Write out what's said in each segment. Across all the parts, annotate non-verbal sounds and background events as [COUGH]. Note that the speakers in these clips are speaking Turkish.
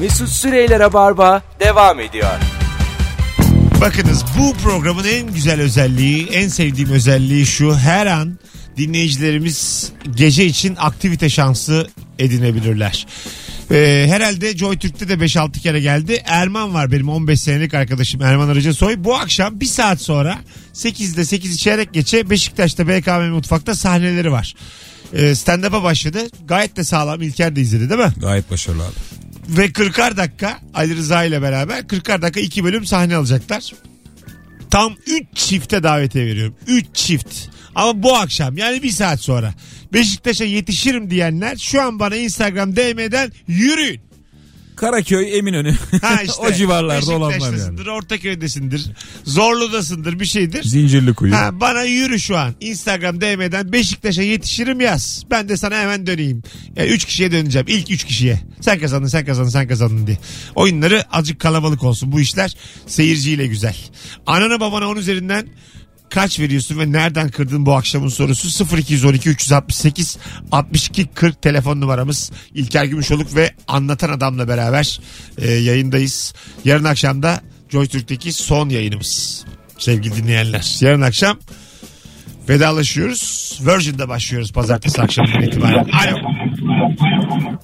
Mesut Süreyler'e barba devam ediyor. Bakınız bu programın en güzel özelliği, en sevdiğim özelliği şu. Her an dinleyicilerimiz gece için aktivite şansı edinebilirler. Ee, herhalde Joy Türk'te de 5-6 kere geldi. Erman var benim 15 senelik arkadaşım Erman Arıcısoy. Bu akşam bir saat sonra 8'de 8 çeyrek geçe Beşiktaş'ta BKM Mutfak'ta sahneleri var. Ee, stand-up'a başladı. Gayet de sağlam. İlker de izledi değil mi? Gayet başarılı abi. Ve 40'ar dakika Ali Rıza ile beraber 40'ar dakika 2 bölüm sahne alacaklar. Tam 3 çifte davetiye veriyorum. 3 çift. Ama bu akşam yani bir saat sonra Beşiktaş'a yetişirim diyenler şu an bana Instagram DM'den yürüyün. Karaköy, Eminönü. Ha [LAUGHS] işte. o civarlarda olanlar yani. Ortaköy'desindir, Zorlu'dasındır bir şeydir. Zincirli kuyu. Ha, bana yürü şu an. Instagram DM'den Beşiktaş'a yetişirim yaz. Ben de sana hemen döneyim. Yani üç kişiye döneceğim. İlk üç kişiye. Sen kazandın, sen kazandın, sen kazandın diye. Oyunları azıcık kalabalık olsun. Bu işler seyirciyle güzel. Anana babana on üzerinden kaç veriyorsun ve nereden kırdın bu akşamın sorusu 0212 368 62 40 telefon numaramız İlker Gümüşoluk ve anlatan adamla beraber e, yayındayız. Yarın akşam da JoyTürk'teki son yayınımız sevgili dinleyenler. Yarın akşam vedalaşıyoruz. Virgin'de başlıyoruz pazartesi akşamından itibaren. Alo.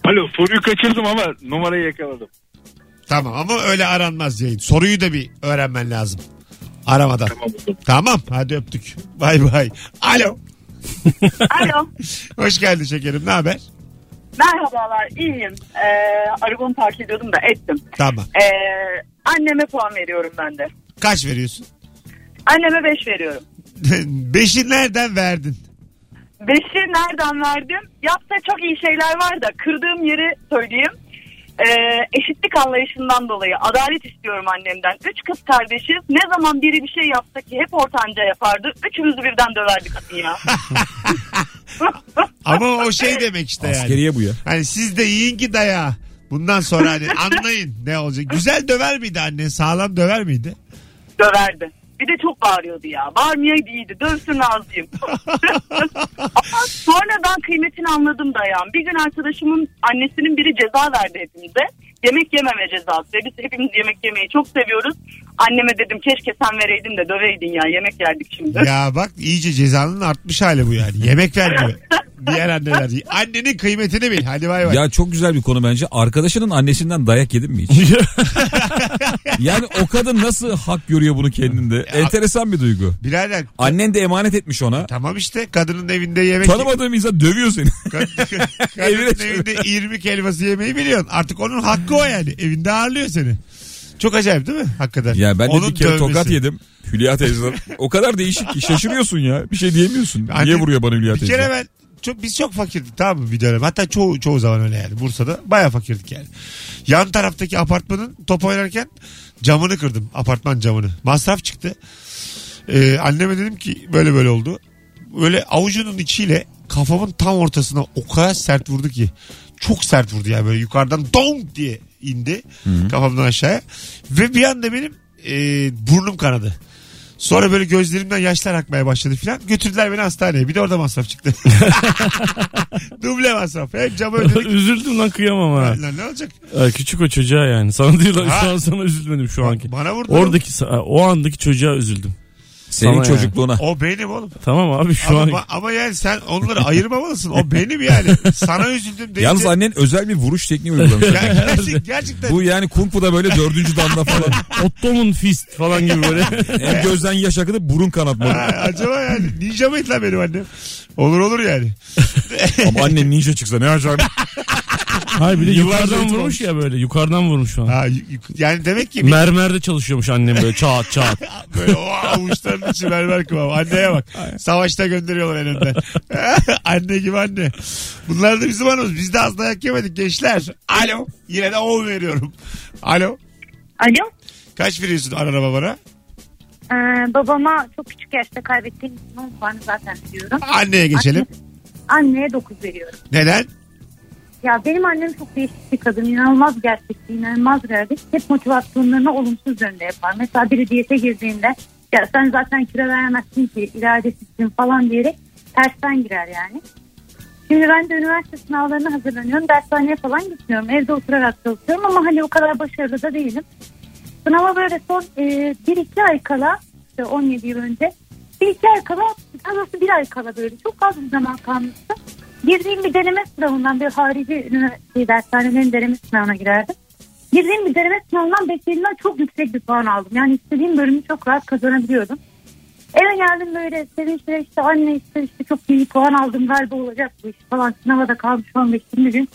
Alo soruyu kaçırdım ama numarayı yakaladım. Tamam ama öyle aranmaz yayın. Soruyu da bir öğrenmen lazım. Aramadan. Tamam. Hadi öptük. Bay bay. Alo. Alo. [LAUGHS] Hoş geldin şekerim. Ne haber? Merhabalar. iyiyim. Ee, arabamı park ediyordum da ettim. Tamam. Ee, anneme puan veriyorum ben de. Kaç veriyorsun? Anneme 5 veriyorum. [LAUGHS] Beşi nereden verdin? 5'i nereden verdim? Yaptığı çok iyi şeyler var da kırdığım yeri söyleyeyim. Ee, eşitlik anlayışından dolayı adalet istiyorum annemden. Üç kız kardeşiz. Ne zaman biri bir şey yapsa ki hep ortanca yapardı. Üçümüzü birden döverdi kadın ya. [LAUGHS] Ama o şey demek işte yani. Askeriye bu ya. Hani siz de yiyin ki daya. Bundan sonra hani anlayın ne olacak. Güzel döver miydi annen? Sağlam döver miydi? Döverdi. Bir de çok bağırıyordu ya. Bağırmayaydı iyiydi. Dövsün razıyım. Ama sonradan kıymetini anladım dayan. Bir gün arkadaşımın annesinin biri ceza verdi hepimize. Yemek yememe cezası. Biz hepimiz yemek yemeyi çok seviyoruz. Anneme dedim keşke sen vereydin de döveydin ya. Yemek yerdik şimdi. Ya bak iyice cezanın artmış hali bu yani. Yemek vermiyor. Diğer anneler. Annenin kıymetini bil. Hadi bay bay. Ya çok güzel bir konu bence. Arkadaşının annesinden dayak yedin mi hiç? [LAUGHS] yani o kadın nasıl hak görüyor bunu kendinde? Enteresan bir duygu. Birader. Annen de emanet etmiş ona. Tamam işte kadının evinde yemek Tanımadığım insan dövüyor seni. [LAUGHS] Kadının evinde irmik helvası yemeyi biliyorsun. Artık onun hakkı o yani. Evinde ağırlıyor seni. Çok acayip değil mi? Hakikaten. ya ben de Onun bir kere dövmesi. tokat yedim. Hülya teyzeden. O kadar değişik ki şaşırıyorsun ya. Bir şey diyemiyorsun. Anne- Niye vuruyor bana Hülya Bir teyze? kere ben çok, biz çok fakirdik tamam mı bir dönem. Hatta çoğu, çoğu zaman öyle yani. Bursa'da baya fakirdik yani. Yan taraftaki apartmanın top oynarken camını kırdım. Apartman camını. Masraf çıktı. Ee, anneme dedim ki böyle böyle oldu. Böyle avucunun içiyle kafamın tam ortasına o kadar sert vurdu ki. Çok sert vurdu yani böyle yukarıdan dong diye indi kafamdan aşağıya. Ve bir anda benim e, burnum kanadı. Sonra böyle gözlerimden yaşlar akmaya başladı filan. Götürdüler beni hastaneye. Bir de orada masraf çıktı. [LAUGHS] Duble masraf. Hem camı [LAUGHS] ödedik. Üzüldüm lan kıyamam ha. Lan ne olacak? Ay, Küçük o çocuğa yani. Sana lan Ha. şu an sana üzülmedim şu anki. Bana vurdu. Oradaki sa- o andaki çocuğa üzüldüm. Senin Sana yani. çocukluğuna. O benim oğlum. Tamam abi şu Ama, an ama yani sen onları ayırmamalısın. O benim yani. Sana üzüldüm deyince. Yalnız annen özel bir vuruş tekniği uygulamış. Ya gerçek- gerçekten. Bu yani Kung Fu'da böyle dördüncü damla falan. [LAUGHS] Otto'nun fist falan gibi böyle. [LAUGHS] Hem gözden yaş akıdı burun kanatmadı. Ha, acaba yani ninja mıydı lan benim annem? Olur olur yani. Ama annen ninja çıksa ne acayip. [LAUGHS] Hayır bir de yukarıdan vurmuş ya böyle. Yukarıdan vurmuş falan. Ha, yani demek ki bir- Mermerde çalışıyormuş annem böyle çat çat. [LAUGHS] böyle o avuçlarının içi mermer kıvamı. Anneye bak. Savaşta gönderiyorlar en önden. [LAUGHS] anne gibi anne. Bunlar da bizim anımız. Biz de az dayak yemedik gençler. Alo. Yine de o veriyorum. Alo. Alo. Kaç veriyorsun anana babana? Ee, babama çok küçük yaşta kaybettiğim için onun puanı zaten biliyorum. Anneye geçelim. Anneye 9 veriyorum. Neden? Ya benim annem çok değişik bir kadın. İnanılmaz gerçekçi, inanılmaz realist. Hep motivasyonlarını olumsuz yönde yapar. Mesela biri diyete girdiğinde ya sen zaten kilo veremezsin ki iradesizsin falan diyerek tersten girer yani. Şimdi ben de üniversite sınavlarına hazırlanıyorum. Dershaneye falan gitmiyorum. Evde oturarak çalışıyorum ama hani o kadar başarılı da değilim. Sınava böyle son e, bir iki ay kala işte 17 yıl önce bir iki ay kala daha bir ay kala böyle çok az bir zaman kalmıştı. Girdiğim bir deneme sınavından bir harici üniversite dershanelerin deneme sınavına girerdim. Girdiğim bir deneme sınavından beklediğimden çok yüksek bir puan aldım. Yani istediğim bölümü çok rahat kazanabiliyordum. Eve geldim böyle sevinçle işte anne işte, işte çok iyi puan aldım galiba olacak bu iş falan. Sınava da kalmış 15 20 gün.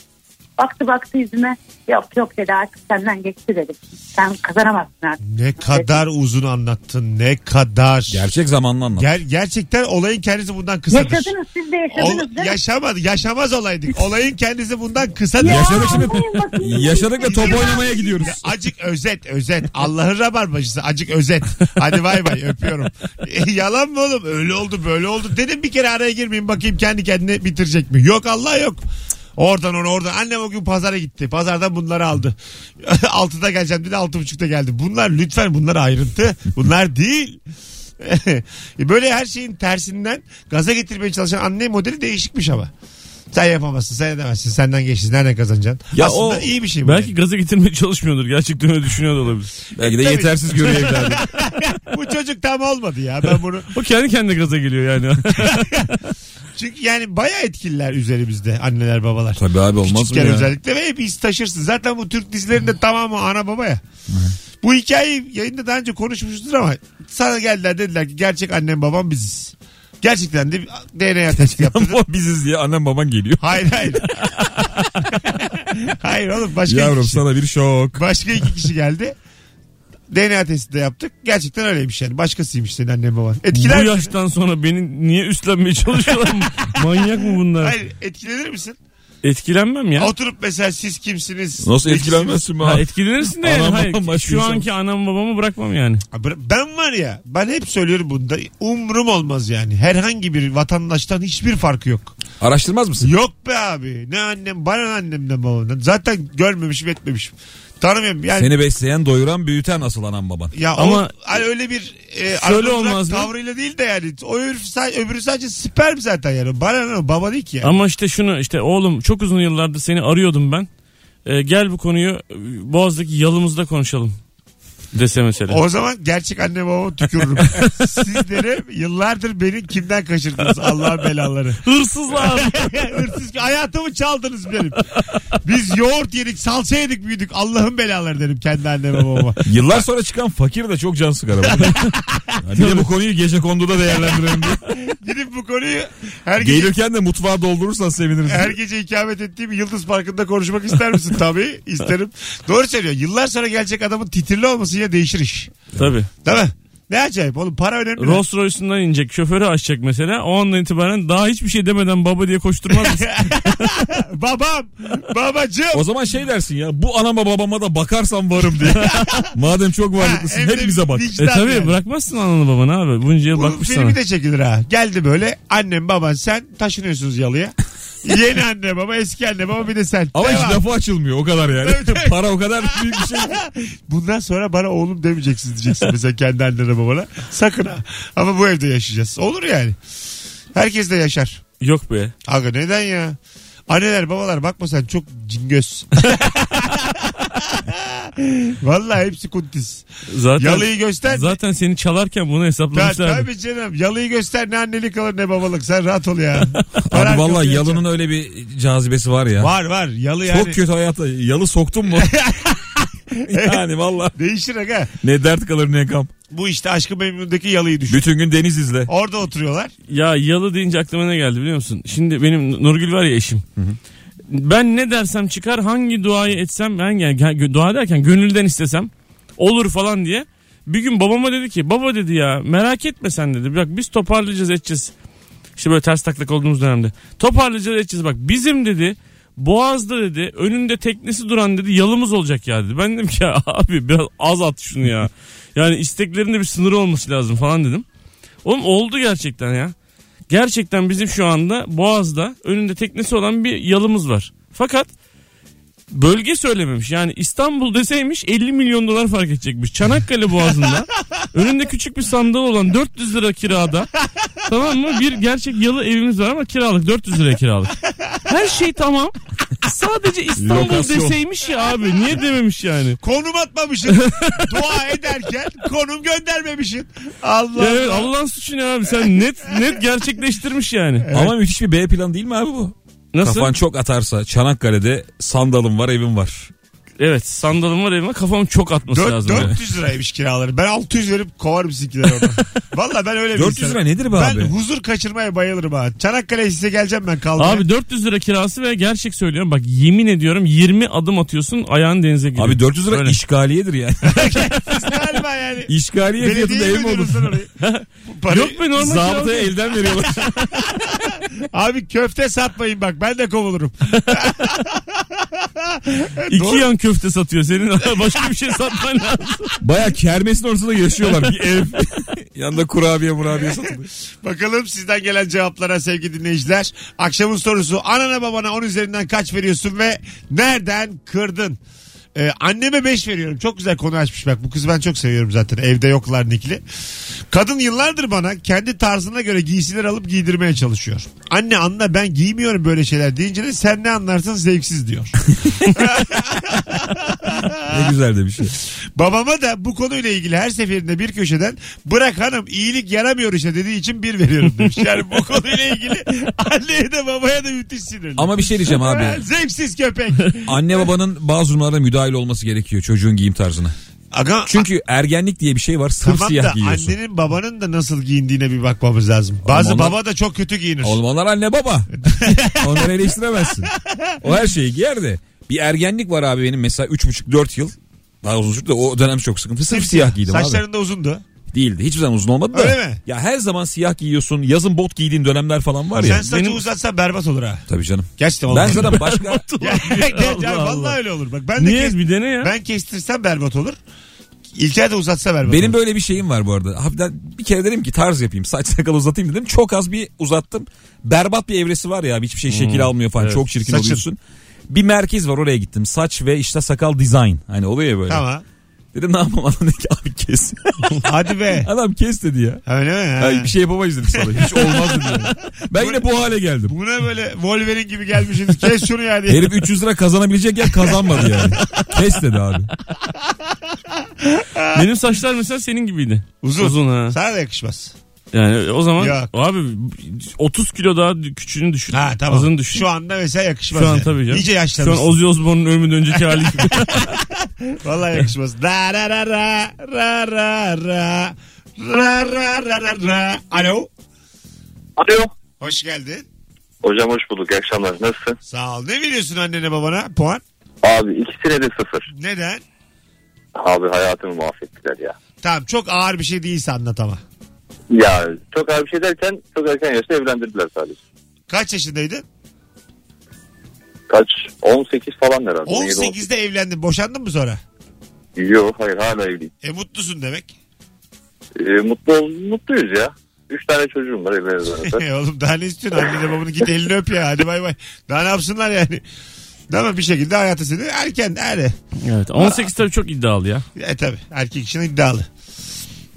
Baktı baktı yüzüme yok yok dedi artık senden geçti dedi. Sen kazanamazsın artık. Ne kadar uzun anlattın. Ne kadar. Gerçek zamanlı anlat. Ger- gerçekten olayın kendisi bundan kısadır. Yaşadınız siz de yaşadınız Ol- değil mi? yaşamadı. Yaşamaz olaydık. Olayın kendisi bundan kısadır. Ya, Yaşadık şimdi. Yaşadık ve top oynamaya gidiyoruz. Ya Acık özet özet. Allah'ın rabarbacısı acık özet. Hadi bay bay öpüyorum. E, [LAUGHS] yalan mı oğlum? Öyle oldu böyle oldu. Dedim bir kere araya girmeyeyim bakayım kendi kendine bitirecek mi? Yok Allah yok. Oradan ona oradan. Annem o gün pazara gitti. Pazardan bunları aldı. [LAUGHS] 6'da geleceğim dedi 6.30'da geldi. Bunlar lütfen bunlar ayrıntı. Bunlar değil. [LAUGHS] E, Böyle her şeyin tersinden gaza getirmeye çalışan anne modeli değişikmiş ama. Sen yapamazsın, sen edemezsin, senden geçsin, nereden kazanacaksın? Ya Aslında o- iyi bir şey bu. Belki yani. gaza getirmeye çalışmıyordur. Gerçekten öyle düşünüyor da olabilir. [LAUGHS] Belki de Tabii. yetersiz görüyor evladım. [LAUGHS] bu çocuk tam olmadı ya. Ben bunu [LAUGHS] O kendi kendine gaza geliyor yani. çünkü yani bayağı etkililer üzerimizde anneler babalar. Tabii abi olmaz mı Küçükken ya? özellikle ve hep iz taşırsın. Zaten bu Türk dizilerinde tamamı ana baba ya. Bu hikayeyi yayında daha önce konuşmuşuzdur ama sana geldiler dediler ki gerçek annem babam biziz. Gerçekten de DNA testi yaptırdım. Ama biziz diye annem baban geliyor. hayır hayır. [LAUGHS] hayır oğlum başka iki Yavrum kişi. sana bir şok. Başka iki kişi geldi. DNA testi de yaptık. Gerçekten öyleymiş yani. Başkasıymış senin annen baban. Etkiler Bu misin? yaştan sonra beni niye üstlenmeye çalışıyorlar? [LAUGHS] Manyak mı bunlar? Hayır etkilenir misin? Etkilenmem ya. Oturup mesela siz kimsiniz? Nasıl Ne etkilenmezsin be Ha, abi? etkilenirsin de yani. Anam Hayır, babam şu anki anam babamı bırakmam yani. Ben var ya ben hep söylüyorum bunda umrum olmaz yani. Herhangi bir vatandaştan hiçbir farkı yok. Araştırmaz mısın? Yok be abi. Ne annem bana ne annemden babamdan. Zaten görmemişim etmemişim. Tanımıyorum yani. Seni besleyen, doyuran, büyüten asıl anan baban. Ya Ama- o, hani öyle bir e, Şöyle olmaz mı? tavrıyla değil de yani. O öbürü, sa- öbürü sadece sperm zaten yani. Bana ne baba değil ki yani. Ama işte şunu işte oğlum çok uzun yıllardır seni arıyordum ben. Ee, gel bu konuyu e, Boğaz'daki yalımızda konuşalım. Dese mesela. O zaman gerçek anne babama tükürürüm. [LAUGHS] Sizleri yıllardır beni kimden kaçırdınız Allah'ın belaları. [LAUGHS] Hırsızlar. [LAUGHS] Hırsız hayatımı çaldınız benim. Biz yoğurt yedik salça yedik büyüdük Allah'ın belaları derim kendi anneme babama. Yıllar sonra çıkan fakir de çok can sıkar ama. Yani bir de bu konuyu gece konduda değerlendirelim diye. Gidip bu konuyu her gece, Gelirken de mutfağa doldurursan seviniriz. her gece ikamet ettiğim Yıldız Parkı'nda konuşmak ister misin? Tabii isterim. Doğru söylüyor. Yıllar sonra gelecek adamın titirli olması ya değişir iş. Tabii. Değil mi? Ne acayip oğlum para önemli. Rolls Royce'undan inecek şoförü açacak mesela. O andan itibaren daha hiçbir şey demeden baba diye koşturmaz mısın? [LAUGHS] Babam, babacığım. O zaman şey dersin ya bu anama babama da bakarsam varım diye. [LAUGHS] Madem çok varlıklısın de hepimize bak. vicdan e tabii yani. bırakmazsın ananı babanı abi. Bunca yıl Bunun bakmış filmi sana. de çekilir ha. Geldi böyle annem baban sen taşınıyorsunuz yalıya. [LAUGHS] Yeni anne baba eski anne baba bir de sen. Ama hiç Devam. lafı açılmıyor o kadar yani. Para o kadar büyük bir şey. Bundan sonra bana oğlum demeyeceksin diyeceksin mesela kendi annene babana. Sakın ha. Ama bu evde yaşayacağız. Olur yani. Herkes de yaşar. Yok be. Aga neden ya? Anneler babalar bakma sen çok cingöz. [LAUGHS] Vallahi hepsi kuntis. Zaten Yalıyı göster. zaten seni çalarken bunu hesaplamışlar. tabii canım. Yalıyı göster ne annelik alır ne babalık. Sen rahat ol ya. [LAUGHS] Abi vallahi yalının öyle bir cazibesi var ya. Var var. Yalı yani. Çok kötü hayata. Yalı soktun mu? [LAUGHS] [LAUGHS] yani vallahi Değişir aga. ne dert kalır ne kam. Bu işte Aşkı Memnun'daki yalıyı düşün. Bütün gün deniz izle. Orada oturuyorlar. Ya yalı deyince aklıma ne geldi biliyor musun? Şimdi benim Nurgül var ya eşim. Ben ne dersem çıkar hangi duayı etsem ben yani dua derken gönülden istesem olur falan diye. Bir gün babama dedi ki baba dedi ya merak etme sen dedi. Bak biz toparlayacağız edeceğiz. İşte böyle ters taklak olduğumuz dönemde. Toparlayacağız edeceğiz bak bizim dedi Boğaz'da dedi önünde teknesi duran dedi yalımız olacak ya dedi. Ben dedim ki abi biraz az at şunu ya. Yani isteklerinde bir sınırı olması lazım falan dedim. Oğlum oldu gerçekten ya. Gerçekten bizim şu anda Boğaz'da önünde teknesi olan bir yalımız var. Fakat bölge söylememiş. Yani İstanbul deseymiş 50 milyon dolar fark edecekmiş. Çanakkale Boğazı'nda [LAUGHS] önünde küçük bir sandal olan 400 lira kirada tamam mı? Bir gerçek yalı evimiz var ama kiralık 400 lira kiralık. Her şey tamam. Sadece İstanbul Lokasyon. deseymiş ya abi. Niye dememiş yani? Konum atmamışsın. Dua ederken konum göndermemişsin. Allah Ya evet, Allah. Allah'ın suçu ne abi? Sen net net gerçekleştirmiş yani. Ama müthiş bir B plan değil mi abi bu? Nasıl? Kafan çok atarsa Çanakkale'de sandalım var evim var. Evet sandalım var evime kafam çok atması Dört- lazım. yani. 400 liraymış kiraları. Ben 600 verip kovarım sizinkileri oradan. [LAUGHS] Valla ben öyle bir 400 insanım. lira nedir be ben abi? huzur kaçırmaya bayılırım ha. Çanakkale'ye size geleceğim ben kalmaya. Abi 400 lira kirası ve gerçek söylüyorum bak yemin ediyorum 20 adım atıyorsun ayağın denize giriyor. Abi 400 lira Öyle. işgaliyedir yani. [LAUGHS] Biz galiba yani. İşgaliye fiyatında ev mi olur? ödüyoruz lan orayı. [LAUGHS] Bu parayı- Yok be normal Zabıtaya kira. elden veriyorlar. Abi köfte satmayın bak ben de kovulurum. İki Doğru. yan köfte satıyor. Senin [LAUGHS] başka bir şey satman lazım. Baya kermesin ortasında yaşıyorlar. Bir ev. [LAUGHS] Yanında kurabiye murabiye satılıyor. Bakalım sizden gelen cevaplara sevgili dinleyiciler. Akşamın sorusu anana babana 10 üzerinden kaç veriyorsun ve nereden kırdın? Ee, anneme 5 veriyorum. Çok güzel konu açmış bak. Bu kızı ben çok seviyorum zaten. Evde yoklar nikli. Kadın yıllardır bana kendi tarzına göre giysiler alıp giydirmeye çalışıyor. Anne anla ben giymiyorum böyle şeyler deyince de sen ne anlarsın zevksiz diyor. [LAUGHS] [LAUGHS] Ne güzel de bir şey. Babama da bu konuyla ilgili her seferinde bir köşeden bırak hanım iyilik yaramıyor işte dediği için bir veriyorum demiş. Yani bu konuyla ilgili [LAUGHS] anneye de babaya da müthiş sinirli. Ama bir şey diyeceğim abi. Zevksiz köpek. Anne babanın bazı durumlarda müdahil olması gerekiyor çocuğun giyim tarzına. Aga, Çünkü ergenlik diye bir şey var. Sırf tamam siyah da giyiyorsun. annenin babanın da nasıl giyindiğine bir bakmamız lazım. Bazı onlar- baba da çok kötü giyinir. Oğlum onlar anne baba. [LAUGHS] Onları eleştiremezsin. O her şeyi giyer de. Bir ergenlik var abi benim mesela 3,5-4 yıl. Daha uzun sürdü de o dönem çok sıkıntı. Sırf siyah giydim abi. Saçların da uzundu. Değildi. Hiçbir zaman uzun olmadı da. Öyle mi? Ya her zaman siyah giyiyorsun. Yazın bot giydiğin dönemler falan var ya. Sen saçı benim- uzatsan berbat olur ha. Tabii canım. Gerçekten Ben olmaz. zaten başka... [LAUGHS] Ya, ya, ya, Allah vallahi Allah. öyle olur. Bak ben de Niye kes- bir dene ya. ben kestirsem berbat olur. İlker de uzatsa berbat Benim olur. böyle bir şeyim var bu arada. Hafiften bir kere dedim ki tarz yapayım. Saç sakal uzatayım dedim. Çok az bir uzattım. Berbat bir evresi var ya. Hiçbir şey şekil almıyor falan. Evet. Çok çirkin Saçın. oluyorsun. Bir merkez var oraya gittim. Saç ve işte sakal design. Hani oluyor ya böyle. Tamam. Dedim ne dedi ki abi kes. [LAUGHS] Hadi be. adam kes dedi ya. Öyle mi? Ha. Ay, bir şey yapamayız dedi sana. Hiç olmaz dedi. yani. Ben yine bu hale geldim. Buna böyle Wolverine gibi gelmişsiniz. Kes şunu ya diye. Herif 300 lira kazanabilecek yer kazanmadı yani. Kes dedi abi. Benim saçlar mesela senin gibiydi. Uzun. Uzun ha. Sana da yakışmaz. Yani o zaman Yok. abi 30 kilo daha küçüğünü düşün. Ha tamam. Azını düşün. Şu anda mesela yakışmaz. Şu an yani. tabii canım. İyice Şu an yaşlanmışsın. Ozzy Osbourne'un ölümünden önceki hali gibi. [LAUGHS] Vallahi yakışmaz. Ra ra ra ra ra ra ra ra ra ra ra ra. Alo. Alo. Hoş geldin. Hocam hoş bulduk. İyi akşamlar. Nasılsın? Sağ ol. Ne veriyorsun annene babana? Puan. Abi ikisine de sıfır. Neden? Abi hayatımı mahvettiler ya. Tamam çok ağır bir şey değilse anlat ama. Ya çok ağır bir şey derken çok erken yaşta evlendirdiler sadece. Kaç yaşındaydın? Kaç? 18 falan herhalde. 17, 18'de evlendin. Boşandın mı sonra? Yok hayır hala evliyim. E mutlusun demek. Ee, mutlu ol- mutluyuz ya. Üç tane çocuğum var evlenirden. [LAUGHS] E Oğlum daha ne istiyorsun? Annene babanı git elini öp ya. Hadi bay bay. Daha ne yapsınlar yani? Değil mi? Bir şekilde hayata seni erken. Hadi. evet 18 tabii çok iddialı ya. E tabi. Erkek için iddialı.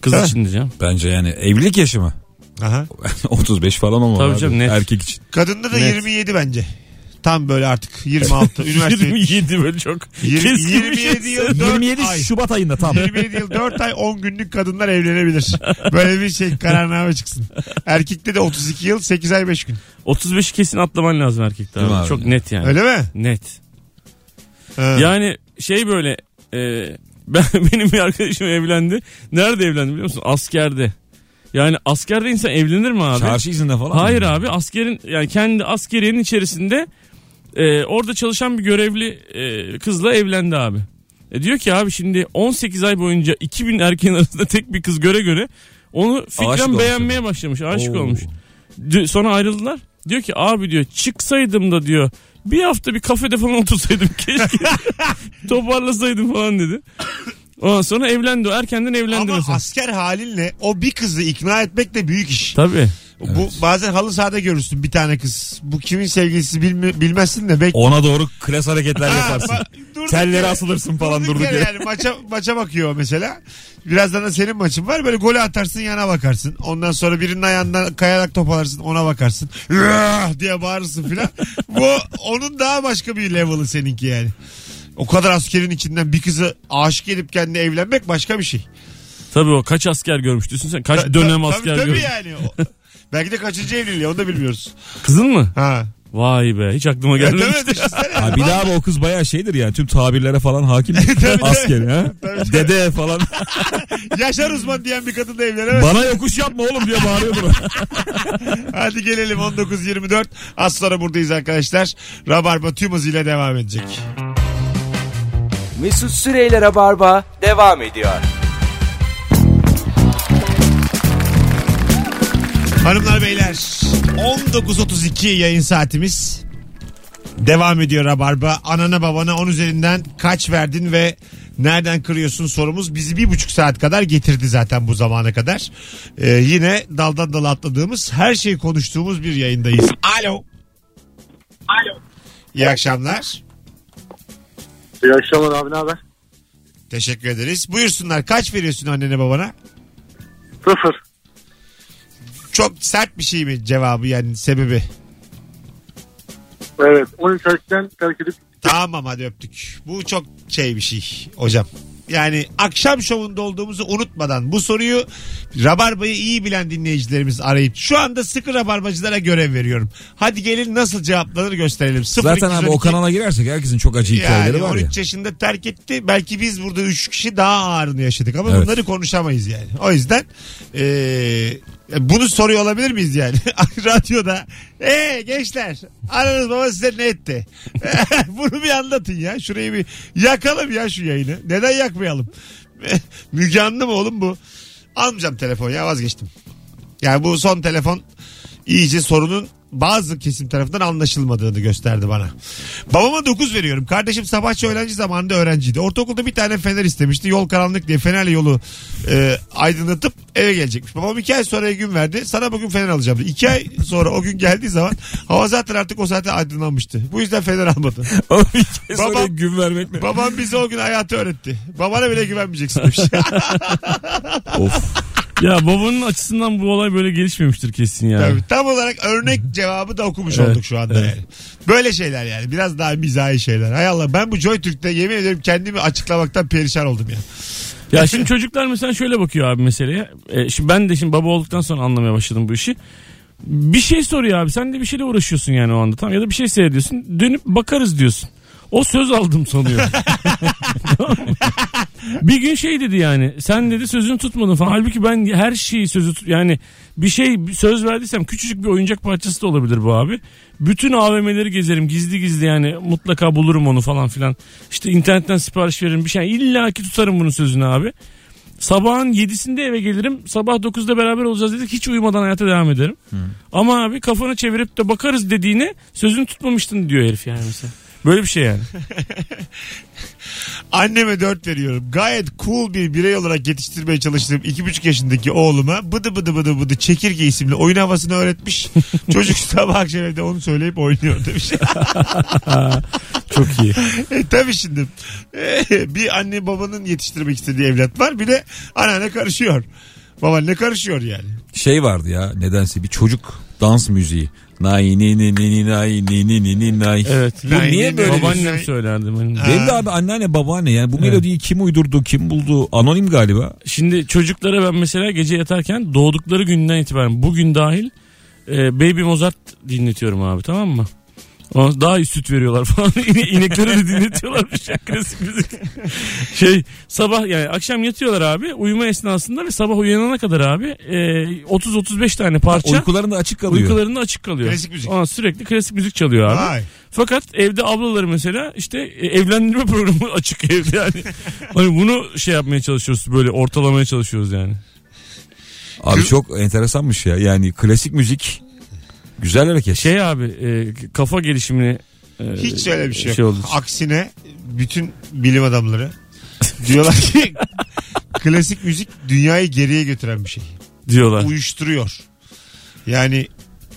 Kız Tabii. için diyeceğim. Bence yani evlilik yaşı mı? Aha. [LAUGHS] 35 falan olmalı Tabii abi. canım, net. Erkek için. Kadında da Net. 27 bence. Tam böyle artık 26. [LAUGHS] Üniversite 27 böyle çok Yirmi- keskin bir 27 şey. yıl 4 27 ay. Şubat ayında tam. 27 yıl 4 ay 10 günlük kadınlar evlenebilir. Böyle bir şey kararname çıksın. Erkekte de 32 yıl 8 ay 5 gün. 35'i kesin atlaman lazım erkekte mi abi. abi? Çok net yani. Öyle mi? Net. Ha. Yani şey böyle e, ben [LAUGHS] benim bir arkadaşım evlendi. Nerede evlendi biliyor musun? Askerde. Yani askerde insan evlenir mi abi? Çarşı izinde falan. Hayır mı? abi askerin yani kendi askeriyenin içerisinde e, orada çalışan bir görevli e, kızla evlendi abi. E diyor ki abi şimdi 18 ay boyunca 2000 erkeğin arasında tek bir kız göre göre onu Aşık fikren olmuş beğenmeye başlamış. Aşık Oo. olmuş. Sonra ayrıldılar. Diyor ki abi diyor çıksaydım da diyor bir hafta bir kafede falan [LAUGHS] otursaydım keşke [LAUGHS] toparlasaydım falan dedi. Ondan sonra evlendi o erkenden evlendi Ama mesela. asker halinle o bir kızı ikna etmek de büyük iş. Tabii. Bu bazen halı sahada görürsün bir tane kız. Bu kimin sevgilisi bilmi- bilmezsin de belki Ona doğru klas hareketler [LAUGHS] Ha, yaparsın. durduk Telleri yere- asılırsın falan durduk yere yere. Yani maça, maça bakıyor mesela. Birazdan da senin maçın var. Böyle golü atarsın yana bakarsın. Ondan sonra birinin ayağından kayarak top alırsın ona bakarsın. Diye bağırırsın filan. [LAUGHS] Bu onun daha başka bir level'ı seninki yani. O kadar askerin içinden bir kızı aşık edip kendine evlenmek başka bir şey. Tabii o kaç asker görmüş düşünsene. Kaç Ta- dönem ta- asker tabii, tabii görmüş. yani. [LAUGHS] Belki de kaçıncı evliliği onu da bilmiyoruz. Kızın mı? Ha. Vay be hiç aklıma gelmemişti. Ha, bir daha o kız bayağı şeydir yani tüm tabirlere falan hakim. [LAUGHS] tabii. Asker ha. Tabii. Dede falan. [LAUGHS] Yaşar uzman diyen bir kadınla evlenemez. Bana yokuş yapma oğlum diye bağırıyordur. [LAUGHS] Hadi gelelim 19.24. Az sonra buradayız arkadaşlar. Rabarba tüm hızıyla devam edecek. Mesut Süreyler'e barba devam ediyor. Hanımlar beyler 19.32 yayın saatimiz. Devam ediyor Rabarba. Anana babana 10 üzerinden kaç verdin ve nereden kırıyorsun sorumuz bizi bir buçuk saat kadar getirdi zaten bu zamana kadar. Ee, yine daldan dala atladığımız her şeyi konuştuğumuz bir yayındayız. Alo. Alo. İyi akşamlar. İyi akşamlar abi ne haber? Teşekkür ederiz. Buyursunlar kaç veriyorsun annene babana? Sıfır. Çok sert bir şey mi cevabı yani sebebi? Evet 13 yaşken terk edip Tamam hadi öptük. Bu çok şey bir şey hocam. Yani akşam şovunda olduğumuzu unutmadan bu soruyu Rabarba'yı iyi bilen dinleyicilerimiz arayıp şu anda sıkı Rabarbacılara görev veriyorum. Hadi gelin nasıl cevaplanır gösterelim. 0 Zaten abi o kanala girersek herkesin çok acı hikayeleri yani var 13 ya. yaşında terk etti. Belki biz burada 3 kişi daha ağırını yaşadık ama Evet. bunları konuşamayız yani. O yüzden eee, bunu soruyor olabilir miyiz yani? [LAUGHS] Radyoda eee gençler aranız baba size ne etti? [LAUGHS] bunu bir anlatın ya. Şurayı bir yakalım ya şu yayını. Neden yakmayalım? [LAUGHS] Müge Anlı mı oğlum bu? Almayacağım telefon ya vazgeçtim. Yani bu son telefon iyice sorunun bazı kesim tarafından anlaşılmadığını gösterdi bana. Babama 9 veriyorum. Kardeşim sabahçı öğrenci zamanında öğrenciydi. Ortaokulda bir tane fener istemişti. Yol karanlık diye fenerle yolu e, aydınlatıp eve gelecekmiş. Babam 2 ay sonra gün verdi. Sana bugün fener alacağım dedi. 2 ay sonra o gün geldiği zaman hava zaten artık o saate aydınlanmıştı. Bu yüzden fener almadı. [LAUGHS] Babam- gün vermek mi? Babam bize o gün hayatı öğretti. Babana bile güvenmeyeceksin demiş. [LAUGHS] of. Ya babanın açısından bu olay böyle gelişmemiştir kesin yani. Tabii, tam olarak örnek cevabı da okumuş Evet, olduk şu anda evet. yani. Böyle şeyler yani. Biraz daha mizahi şeyler. Hay Allah ben bu Joy Türk'te yemin ediyorum kendimi açıklamaktan perişan oldum ya. Ya şimdi çocuklar mesela şöyle bakıyor abi meseleye. E, şimdi ben de şimdi baba olduktan sonra anlamaya başladım bu işi. Bir şey soruyor abi sen de bir şeyle uğraşıyorsun yani o anda tamam ya da bir şey seyrediyorsun dönüp bakarız diyorsun. O söz aldım sanıyor. [LAUGHS] Bir gün şey dedi yani sen dedi sözünü tutmadın falan. Halbuki ben her şeyi sözü tut yani bir şey bir söz verdiysem küçücük bir oyuncak parçası da olabilir bu abi. Bütün AVM'leri gezerim gizli gizli yani mutlaka bulurum onu falan filan. İşte internetten sipariş veririm bir şey. İlla ki tutarım bunun sözünü abi. Sabahın 7'sinde eve gelirim. Sabah 9'da beraber olacağız dedik. Hiç uyumadan hayata devam ederim. Ama abi kafanı çevirip de bakarız dediğine sözünü tutmamıştın diyor herif yani mesela. Böyle bir şey yani. [LAUGHS] Anneme dört veriyorum. Gayet cool bir birey olarak yetiştirmeye çalıştığım iki buçuk yaşındaki oğluma bıdı bıdı bıdı bıdı çekirge isimli oyun havasını öğretmiş. [LAUGHS] Çocuk sabah akşam evde onu söyleyip oynuyor demiş. [LAUGHS] Çok iyi. e, tabii şimdi e, bir anne babanın yetiştirmek istediği evlat var bir de anneanne karışıyor. Babaanne karışıyor yani. Şey vardı ya nedense bir çocuk dans müziği. Nay ni ni ni ni nay ni ni ni ni nay. Evet. Bu Nay, niye ni, böyle bir Babaannem şey- söylerdi. benim. Benim de abi anneanne babaanne yani bu melodiyi kim uydurdu kim buldu anonim galiba. Şimdi çocuklara ben mesela gece yatarken doğdukları günden itibaren bugün dahil e, Baby Mozart dinletiyorum abi tamam mı? Ondan Daha iyi süt veriyorlar falan. [LAUGHS] İne- İnekleri de dinletiyorlarmış ya klasik müzik. Şey sabah yani akşam yatıyorlar abi uyuma esnasında ve sabah uyanana kadar abi e, 30-35 tane parça Uykularında açık kalıyor. uykularında açık kalıyor. Klasik müzik. Ondan sürekli klasik müzik çalıyor abi. Vay. Fakat evde ablaları mesela işte e, evlendirme programı [LAUGHS] açık evde yani. hani bunu şey yapmaya çalışıyoruz böyle ortalamaya çalışıyoruz yani. Abi çok enteresanmış ya yani klasik müzik güzel hareket. Şey abi e, kafa gelişimini e, Hiç öyle bir şey yok. şey. Aksine bütün bilim adamları diyorlar ki [LAUGHS] klasik müzik dünyayı geriye götüren bir şey. diyorlar. Uyuşturuyor. Yani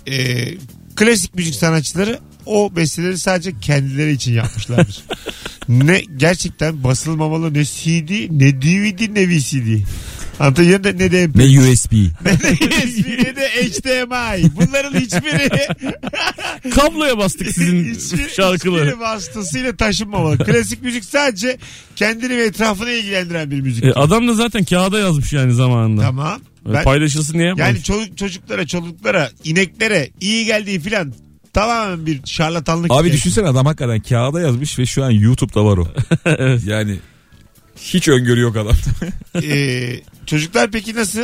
e, klasik müzik sanatçıları o besteleri sadece kendileri için yapmışlardır. [LAUGHS] ne gerçekten basılmamalı ne CD ne DVD ne VCD. Anlatabiliyor muyum? ne de MP3. Ne USB. ne de USB ne de HDMI. Bunların hiçbiri [LAUGHS] Kabloya bastık sizin hiçbir, şarkıları. hiçbiri vasıtasıyla taşınmamalı. Klasik müzik sadece kendini ve etrafını ilgilendiren bir müzik. E, adam da zaten kağıda yazmış yani zamanında. Tamam. Öyle Ben- Paylaşılsın diye yapmamış. yani çocuk, çocuklara, çocuklara, ineklere iyi geldiği filan tamamen bir şarlatanlık. Abi yani. düşünsene adam hakikaten kağıda yazmış ve şu an YouTube'da var o. [LAUGHS] Yani hiç öngörü yok adam. [LAUGHS] Ee, çocuklar peki nasıl?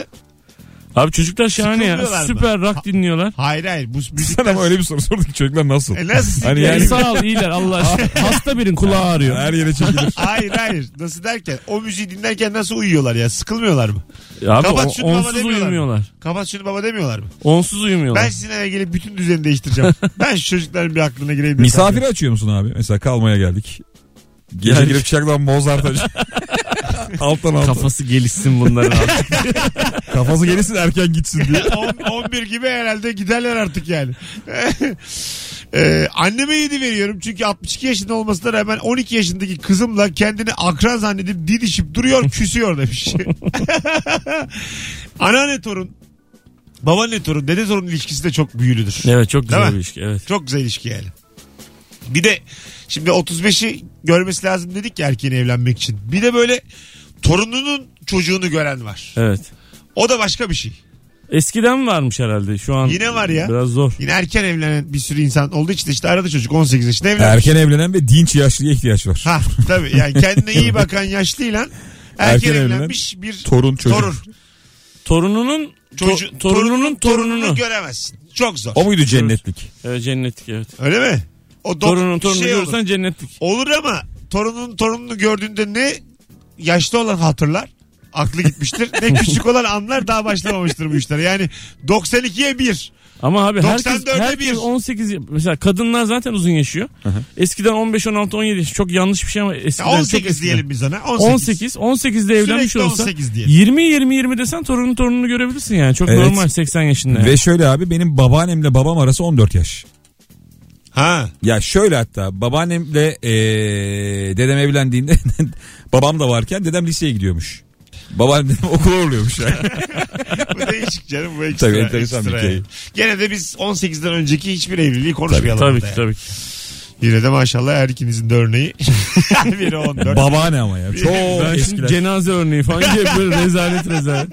Abi çocuklar şahane ya. Sıkılmıyorlar mı? Süper rock dinliyorlar. Hayır hayır. Bu [LAUGHS] Sen müzikten... ama öyle bir soru sordun ki çocuklar nasıl? E nasıl? Hani Yani yani- sağ ol iyiler Allah aşkına. [LAUGHS] Hasta birin kulağı ağrıyor. Her yere çekilir. hayır hayır. Nasıl derken o müziği dinlerken nasıl uyuyorlar ya? Sıkılmıyorlar mı? Abi Kapat o- şunu baba onsuz demiyorlar uyumuyorlar. Kapat şunu baba demiyorlar mı? Onsuz uyumuyorlar. Ben sizin eve gelip bütün düzeni değiştireceğim. ben şu çocukların bir aklına gireyim. de Misafir kanka. açıyor musun abi? Mesela kalmaya geldik. Gece Yani- girip çıkacaklar Mozart açıyor. Alttan alttan. Kafası gelişsin bunların abi. [LAUGHS] Kafası gelirsin erken gitsin diye. [LAUGHS] 10, 11 gibi herhalde giderler artık yani. [LAUGHS] Ee, anneme 7 veriyorum çünkü 62 yaşında olmasına rağmen 12 yaşındaki kızımla kendini akran zannedip didişip duruyor küsüyor demiş. Anneanne torun, babaanne torun, dede torun ilişkisi de çok büyülüdür. evet çok güzel Değil mi? bir ilişki. Evet. Çok güzel ilişki yani. Bir de şimdi 35'i görmesi lazım dedik ya erkeğin evlenmek için. Bir de böyle torununun çocuğunu gören var. Evet. O da başka bir şey. Eskiden varmış herhalde. Şu an Yine var ya. Biraz zor. Yine erken evlenen bir sürü insan olduğu için de işte arada çocuk 18 yaşında evlenmiş. Erken evlenen ve dinç yaşlıya ihtiyaç var. Ha tabii yani kendine iyi [LAUGHS] bakan yaşlıyla erken, Erken evlenen evlenmiş bir torun çocuk. torun. Torununun Çocuğu, to- torununun torununu. göremezsin. Çok zor. O muydu cennetlik? Evet, cennetlik evet. Öyle mi? O Torunun torununu şey olur. görürsen cennetlik. Olur ama torunun torununu gördüğünde ne yaşlı olan hatırlar aklı gitmiştir. ne [LAUGHS] küçük olan anlar daha başlamamıştır bu işler. Yani 92'ye 1. Ama abi herkes, 94'e herkes bir. 18 y- mesela kadınlar zaten uzun yaşıyor. Eskiden 15 16 17 yaş çok yanlış bir şey ama eskiden çok 18 eskiden. diyelim biz ona. 18. 18 18'de evlenmiş Sürekli olsa 18 diyelim. 20 20 20 desen torunun torununu görebilirsin yani. Çok Evet. normal 80 yaşında. Ve şöyle abi benim babaannemle babam arası 14 yaş. Ha. Ya şöyle hatta babaannemle eee dedem evlendiğinde [LAUGHS] babam da varken dedem liseye gidiyormuş. Babaannem dedem [LAUGHS] okula uğurluyormuş yani. [LAUGHS] bu değişik canım bu ekstra. Tabii enteresan ekstra bir şey. yani. Gene de biz 18'den önceki hiçbir evliliği konuşmayalım. Tabii ki yani. tabii ki. Yine de maşallah her ikinizin de örneği. Biri 14. Babaanne ama ya. Çok Ben şimdi cenaze örneği falan diye böyle rezalet rezalet.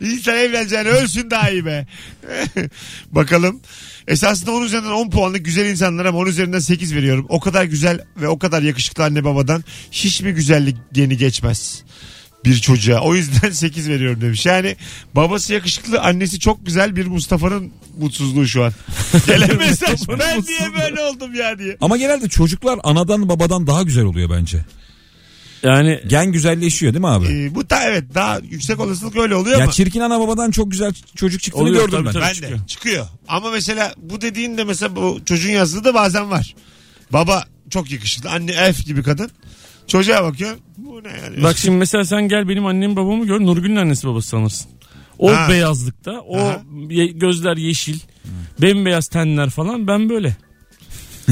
İnsan evleneceğine ölsün daha iyi be. Bakalım. Esasında 10 üzerinden 10 puanlık güzel insanlara ama 10 üzerinden 8 veriyorum. O kadar güzel ve o kadar yakışıklı anne babadan hiç mi güzellik geni geçmez? Bir çocuğa. O yüzden [LAUGHS] 8 veriyorum demiş. Yani babası yakışıklı, annesi çok güzel bir Mustafa'nın mutsuzluğu şu an. [LAUGHS] Gelen mesaj ben niye böyle oldum ya diye. Ama genelde çocuklar anadan babadan daha güzel oluyor bence. Yani Gen güzelleşiyor değil mi abi? Ee, bu da evet daha yüksek olasılık öyle oluyor ya ama. çirkin ana babadan çok güzel çocuk çıktığını Oluyor, gördüm tabii, ben. tabii. Ben çıkıyor. de çıkıyor. Ama mesela bu dediğin de mesela bu çocuğun yazdığı da bazen var. Baba çok yakışıklı. Anne elf gibi kadın. Çocuğa bakıyor. Bu ne yani? bak şimdi mesela sen gel benim annemi babamı gör Nurgül'ün annesi babası sanırsın. O Ha. beyazlıkta o Aha. ye- gözler yeşil bembeyaz tenler falan ben böyle.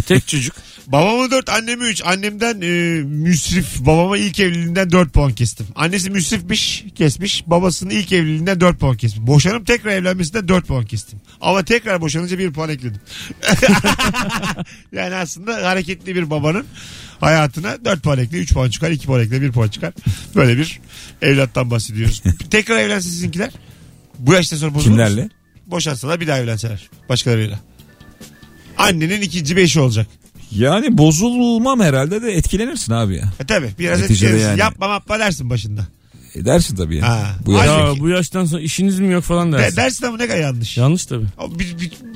Tek çocuk. [LAUGHS] Babama 4 anneme 3. Annemden e, müsrif. Babama ilk evliliğinden 4 puan kestim. Annesi müsrifmiş kesmiş. Babasının ilk evliliğinden 4 puan kestim. Boşanıp tekrar evlenmesinden 4 puan kestim. Ama tekrar boşanınca 1 puan ekledim. [LAUGHS] yani aslında hareketli bir babanın hayatına 4 puan ekle 3 puan çıkar 2 puan ekle 1 puan çıkar. Böyle bir evlattan bahsediyoruz. tekrar evlense sizinkiler bu yaşta sonra bozulur? Kimlerle? Boşansalar bir daha evlenseler. Başkalarıyla. Annenin ikinci beşi olacak. Yani bozulmam herhalde de etkilenirsin abi ya. E tabi biraz Neticede etkilenirsin. yani. Yapma yapma dersin başında. E dersin tabii ya. Ha. Bu yaş- Halbuki- Ya bu yaştan sonra işiniz mi yok falan De, dersin. dersin ama ne kadar yanlış. Yanlış tabii. O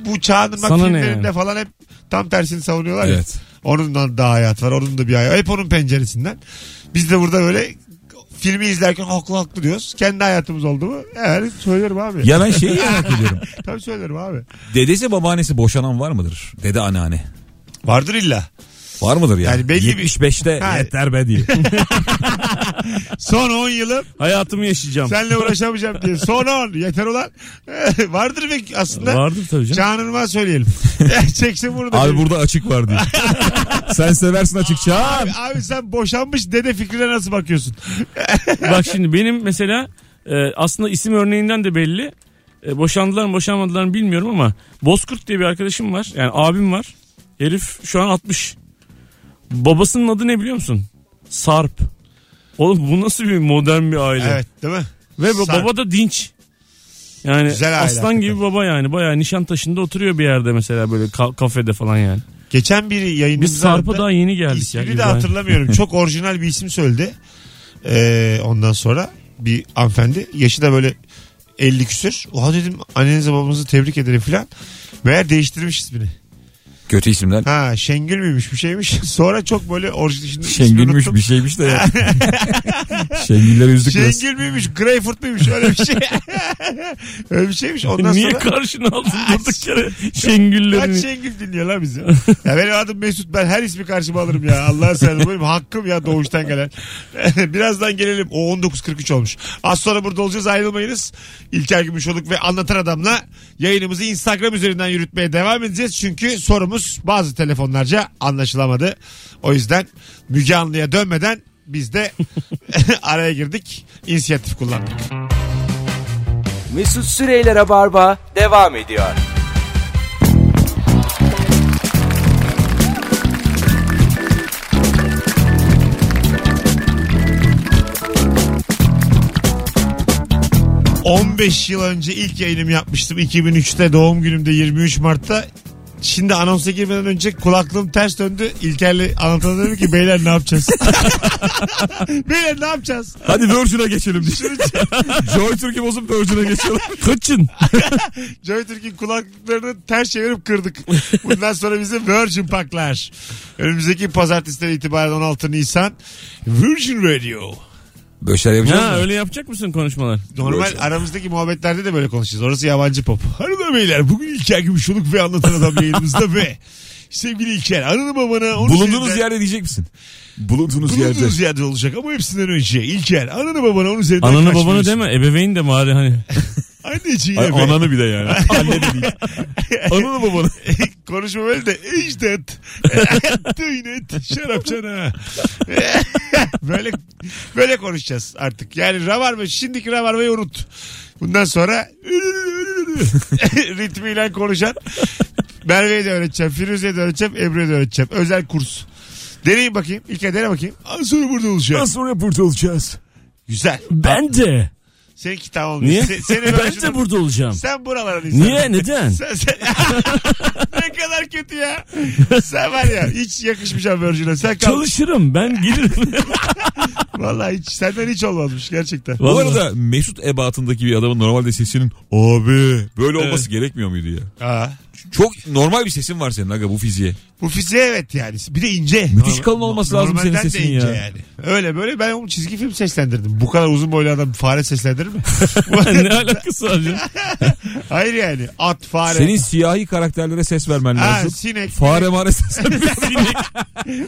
bu çağın bak Sana ne filmlerinde yani? falan hep tam tersini savunuyorlar ya. Evet. Onun da daha hayat var. Onun da bir hayat. Hep onun penceresinden. Biz de burada böyle filmi izlerken haklı haklı diyoruz. Kendi hayatımız oldu mu? Evet söylerim abi. Ya ben şeyi merak [LAUGHS] ediyorum. Tabii söylerim abi. Dedesi babaannesi boşanan var mıdır? Dede anneanne. Vardır illa. Var mıdır ya? Yani belli bir- 75'te Ha. yeter be diye. [LAUGHS] Son 10 yılım Hayatımı yaşayacağım. senle uğraşamayacağım diye. Son 10 yeter ulan. [LAUGHS] Vardır belki aslında. Vardır tabii canım. Çağınırma söyleyelim. [LAUGHS] Çeksin bunu da. Abi burada açık var diye. Sen seversin açık Çağan. Abi, abi sen boşanmış dede fikrine nasıl bakıyorsun? Bak şimdi benim mesela e, aslında isim örneğinden de belli. E, boşandılar mı boşanmadılar mı bilmiyorum ama Bozkurt diye bir arkadaşım var. Yani abim var. Herif şu an 60. Babasının adı ne biliyor musun? Sarp. Oğlum bu nasıl bir modern bir aile. Evet değil mi? Ve Sarp. baba da dinç. Yani Güzel aile aslan hakikaten. gibi baba yani. Bayağı Nişantaşı'nda oturuyor bir yerde mesela böyle ka- kafede falan yani. Geçen biri Biz yayınımızda Sarp'a daha yeni geldik ya. İsmini de İbrahim. hatırlamıyorum. [LAUGHS] Çok orijinal bir isim söyledi. Ee, ondan sonra bir hanımefendi. Yaşı da böyle 50 küsür. Oha dedim annenizi babanızı tebrik ederim filan. Meğer değiştirmiş ismini. Kötü isimler. Ha Şengül müymüş bir şeymiş. [LAUGHS] Sonra çok böyle orijinal Şengülmüş bir şeymiş de ya. [LAUGHS] Şengülleri üzdük biraz. Şengül müymüş? Greyfurt muymuş? Öyle bir şey. [LAUGHS] Öyle bir şeymiş. Ondan Niye sonra... karşına aldın durduk yere Kaç Şengüllerini? Şengül dinliyor lan bizi. ya benim adım Mesut. Ben her ismi karşıma alırım ya. Allah'a seversen. Benim hakkım ya doğuştan gelen. Birazdan gelelim. O 19.43 olmuş. Az sonra burada olacağız. Ayrılmayınız. İlker Gümüşoluk ve Anlatan Adam'la yayınımızı Instagram üzerinden yürütmeye devam edeceğiz. Çünkü sorumuz bazı telefonlarca anlaşılamadı. O yüzden Müge Anlı'ya dönmeden biz de [LAUGHS] [LAUGHS] araya girdik. İnisiyatif kullandık. Mesut Süreyler'e barba devam ediyor. Hı. 15 yıl önce ilk yayınımı yapmıştım. 2003'te doğum günümde 23 Mart'ta. Şimdi anonsa girmeden önce kulaklığım ters döndü. İlker'le anlatan dedim ki beyler ne yapacağız? [LAUGHS] beyler ne yapacağız? Hadi Virgin'a geçelim diye. [LAUGHS] Joy Türk'ü bozup Virgin'a geçelim. [LAUGHS] Kaçın. Joy Türk'ün kulaklıklarını ters çevirip kırdık. Bundan sonra bize Virgin Paklar. Önümüzdeki pazartesiden itibaren 16 Nisan Virgin Radio. Böyle şeyler yapacağız Ha mı? öyle yapacak mısın konuşmalar? Normal aramızdaki muhabbetlerde de böyle konuşacağız. Orası yabancı pop. Hanımlar beyler bugün İlker Gümüşoluk ve Anlatan Adam yayınımızda ve sevgili İlker anını babana onu Bulunduğunuz üzerinden- yerde diyecek misin? Bulunduğunuz yerde. Bulunduğunuz yerde olacak ama hepsinden önce İlker anını babana onun üzerinden Ananı babanı deme ebeveyn de bari hani. [LAUGHS] Anneciğine Ay, ananı bir de yani. [LAUGHS] Anne de değil. Ananı babanı. [LAUGHS] Konuşma böyle de ecdat. Tıynet. Şarapçana. böyle böyle konuşacağız artık. Yani ravarva şimdiki ravarvayı unut. Bundan sonra [LAUGHS] ritmiyle konuşan Merve'ye de öğreteceğim. Firuze'ye de öğreteceğim. Ebru'ya da öğreteceğim. Özel kurs. Deneyin bakayım. İlker dene bakayım. Az sonra burada olacağım. sonra burada olacağız. Güzel. Ben de. Seninki tamam. Niye? Se- seni ben ben de burada olacağım. Sen buraların insanı. Niye? Neden? Sen, sen... [LAUGHS] ne kadar kötü ya. Sen var ya hiç yakışmayacağım Virgin'e. Sen kal. Çalışırım ben gelirim. [LAUGHS] Vallahi hiç senden hiç olmazmış gerçekten. Bu Vallahi. arada Mesut ebatındaki bir adamın normalde sesinin abi böyle olması gerekmiyor muydu ya? Aa, Çok normal bir sesin var senin aga bu fiziğe. bu fiziğe evet yani. Bir de ince. Müthiş kalın olması lazım senin Normalden de sesin ince ya. yani. Öyle böyle ben onu çizgi film seslendirdim. Bu kadar uzun boylu adam fare seslendirir mi? [LAUGHS] ne alakası var canım? [LAUGHS] Hayır yani. At, fare. Senin siyahi karakterlere ses vermen Ha, lazım. sinek. Fare mare ses [LAUGHS] Sinek,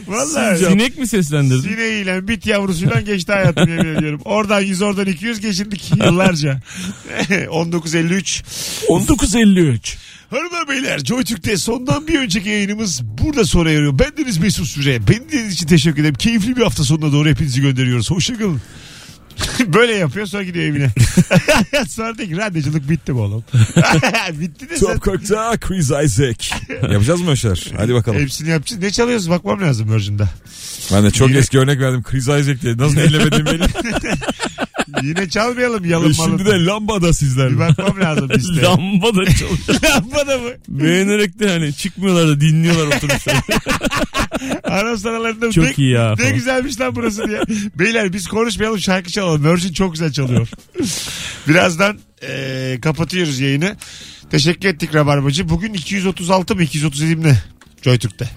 Vallahi. sinek mi seslendirdin? Sineğiyle bit yavrusuyla geçti hayatım yemin ediyorum. Oradan 100 oradan 200 geçindik yıllarca. 1953. 1953. Hanımlar beyler Joy Türk'te sondan bir önceki yayınımız burada sona eriyor. Bendeniz Mesut Süre. Beni dinlediğiniz için teşekkür ederim. Keyifli bir hafta sonuna doğru hepinizi gönderiyoruz. Hoşçakalın. [LAUGHS] Böyle yapıyor sonra gidiyor evine. [LAUGHS] sonra diyor ki radyoculuk bitti mi oğlum? [LAUGHS] bitti de sen Top Cock'ta Chris Isaac. Yapacağız mı Yaşar? Hadi bakalım. hepsini yapacağız. Ne çalıyoruz bakmam lazım Virgin'da. Ben de çok Yine- eski örnek verdim. Chris Isaac diye. Nasıl dinlemediğim belli. Yine çalmayalım yalın şimdi malın. de lambada Bir sizlerle. bakmam lazım [LAUGHS] listeye. Lamba da çalışıyor. Lamba da mı? Beğenerek de hani çıkmıyorlar da dinliyorlar oturmuşlar. Anons [LAUGHS] aralarında Çok ne, iyi ya ne güzelmiş lan burası diye. Beyler biz konuşmayalım şarkı çalalım. Virgin çok güzel çalıyor. Birazdan eee, kapatıyoruz yayını. Teşekkür ettik Rabarbacı. Bugün 236 mı 237 mi ne? JoyTürk'te.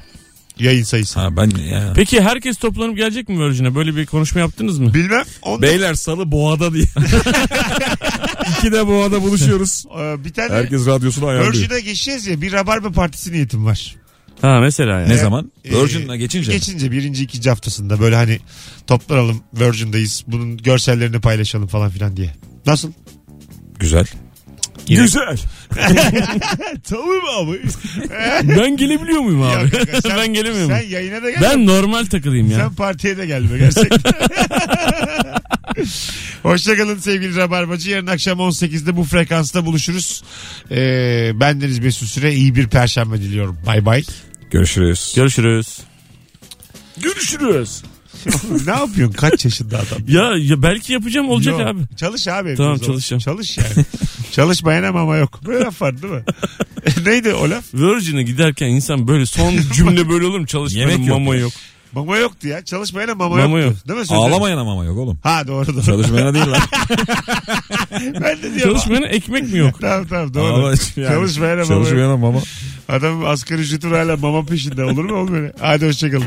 Yayın sayısı. Ha ben ya. Peki herkes toplanıp gelecek mi Virgin'e? Böyle bir konuşma yaptınız mı? Bilmem. Onda, Beyler salı boğada diye. [LAUGHS] İki de boğada buluşuyoruz. Eee, [LAUGHS] bir tane Herkes radyosunu ayarlıyor. Virgin'e geçeceğiz ya bir Rabarba partisi niyetim var. Ha mesela yani. Ne zaman? Ee, Virgin'la geçince. Geçince birinci ikinci haftasında böyle hani toplanalım Virgin'dayız. Bunun görsellerini paylaşalım falan filan diye. Nasıl? Güzel. Yine- Güzel. [LAUGHS] Tamam abi. [LAUGHS] Ben gelebiliyor muyum abi? Kanka, sen- [LAUGHS] ben gelemiyor Sen yayına da gel. Ben normal takılayım ya. Sen partiye de gelme gerçekten. Hoşçakalın sevgili Rabarbacı. Yarın akşam 18'de bu frekansta buluşuruz. Ee, ben Deniz Mesut Süre. iyi bir perşembe diliyorum. Bay bay. Görüşürüz. Görüşürüz. Görüşürüz. Ne yapıyorsun? Kaç yaşında adam? Ya, ya belki yapacağım olacak Yok. abi. Çalış abi. Tamam, zaman. çalışacağım. Çalış yani. Çalışmayan ama yok. Böyle laf var değil mi? Neydi o laf? Virgin'e giderken insan böyle son cümle böyle olur mu? Çalışmanın Yemek yok mama yok. Mama yoktu ya. Çalışmayana mama, Mama yoktu. yok. Değil mi? Sözleri? Ağlamayana ama yok oğlum. Ha doğru doğru. Çalışmayana değil lan. [LAUGHS] ben de diyorum. Çalışmayan ekmek mi yok? Tamam tamam doğru. Ama yani Çalışmayana mama. Çalışmayana mama. Adam asgari ücreti hala mama peşinde olur mu olmuyor? Hadi hoşçakalın.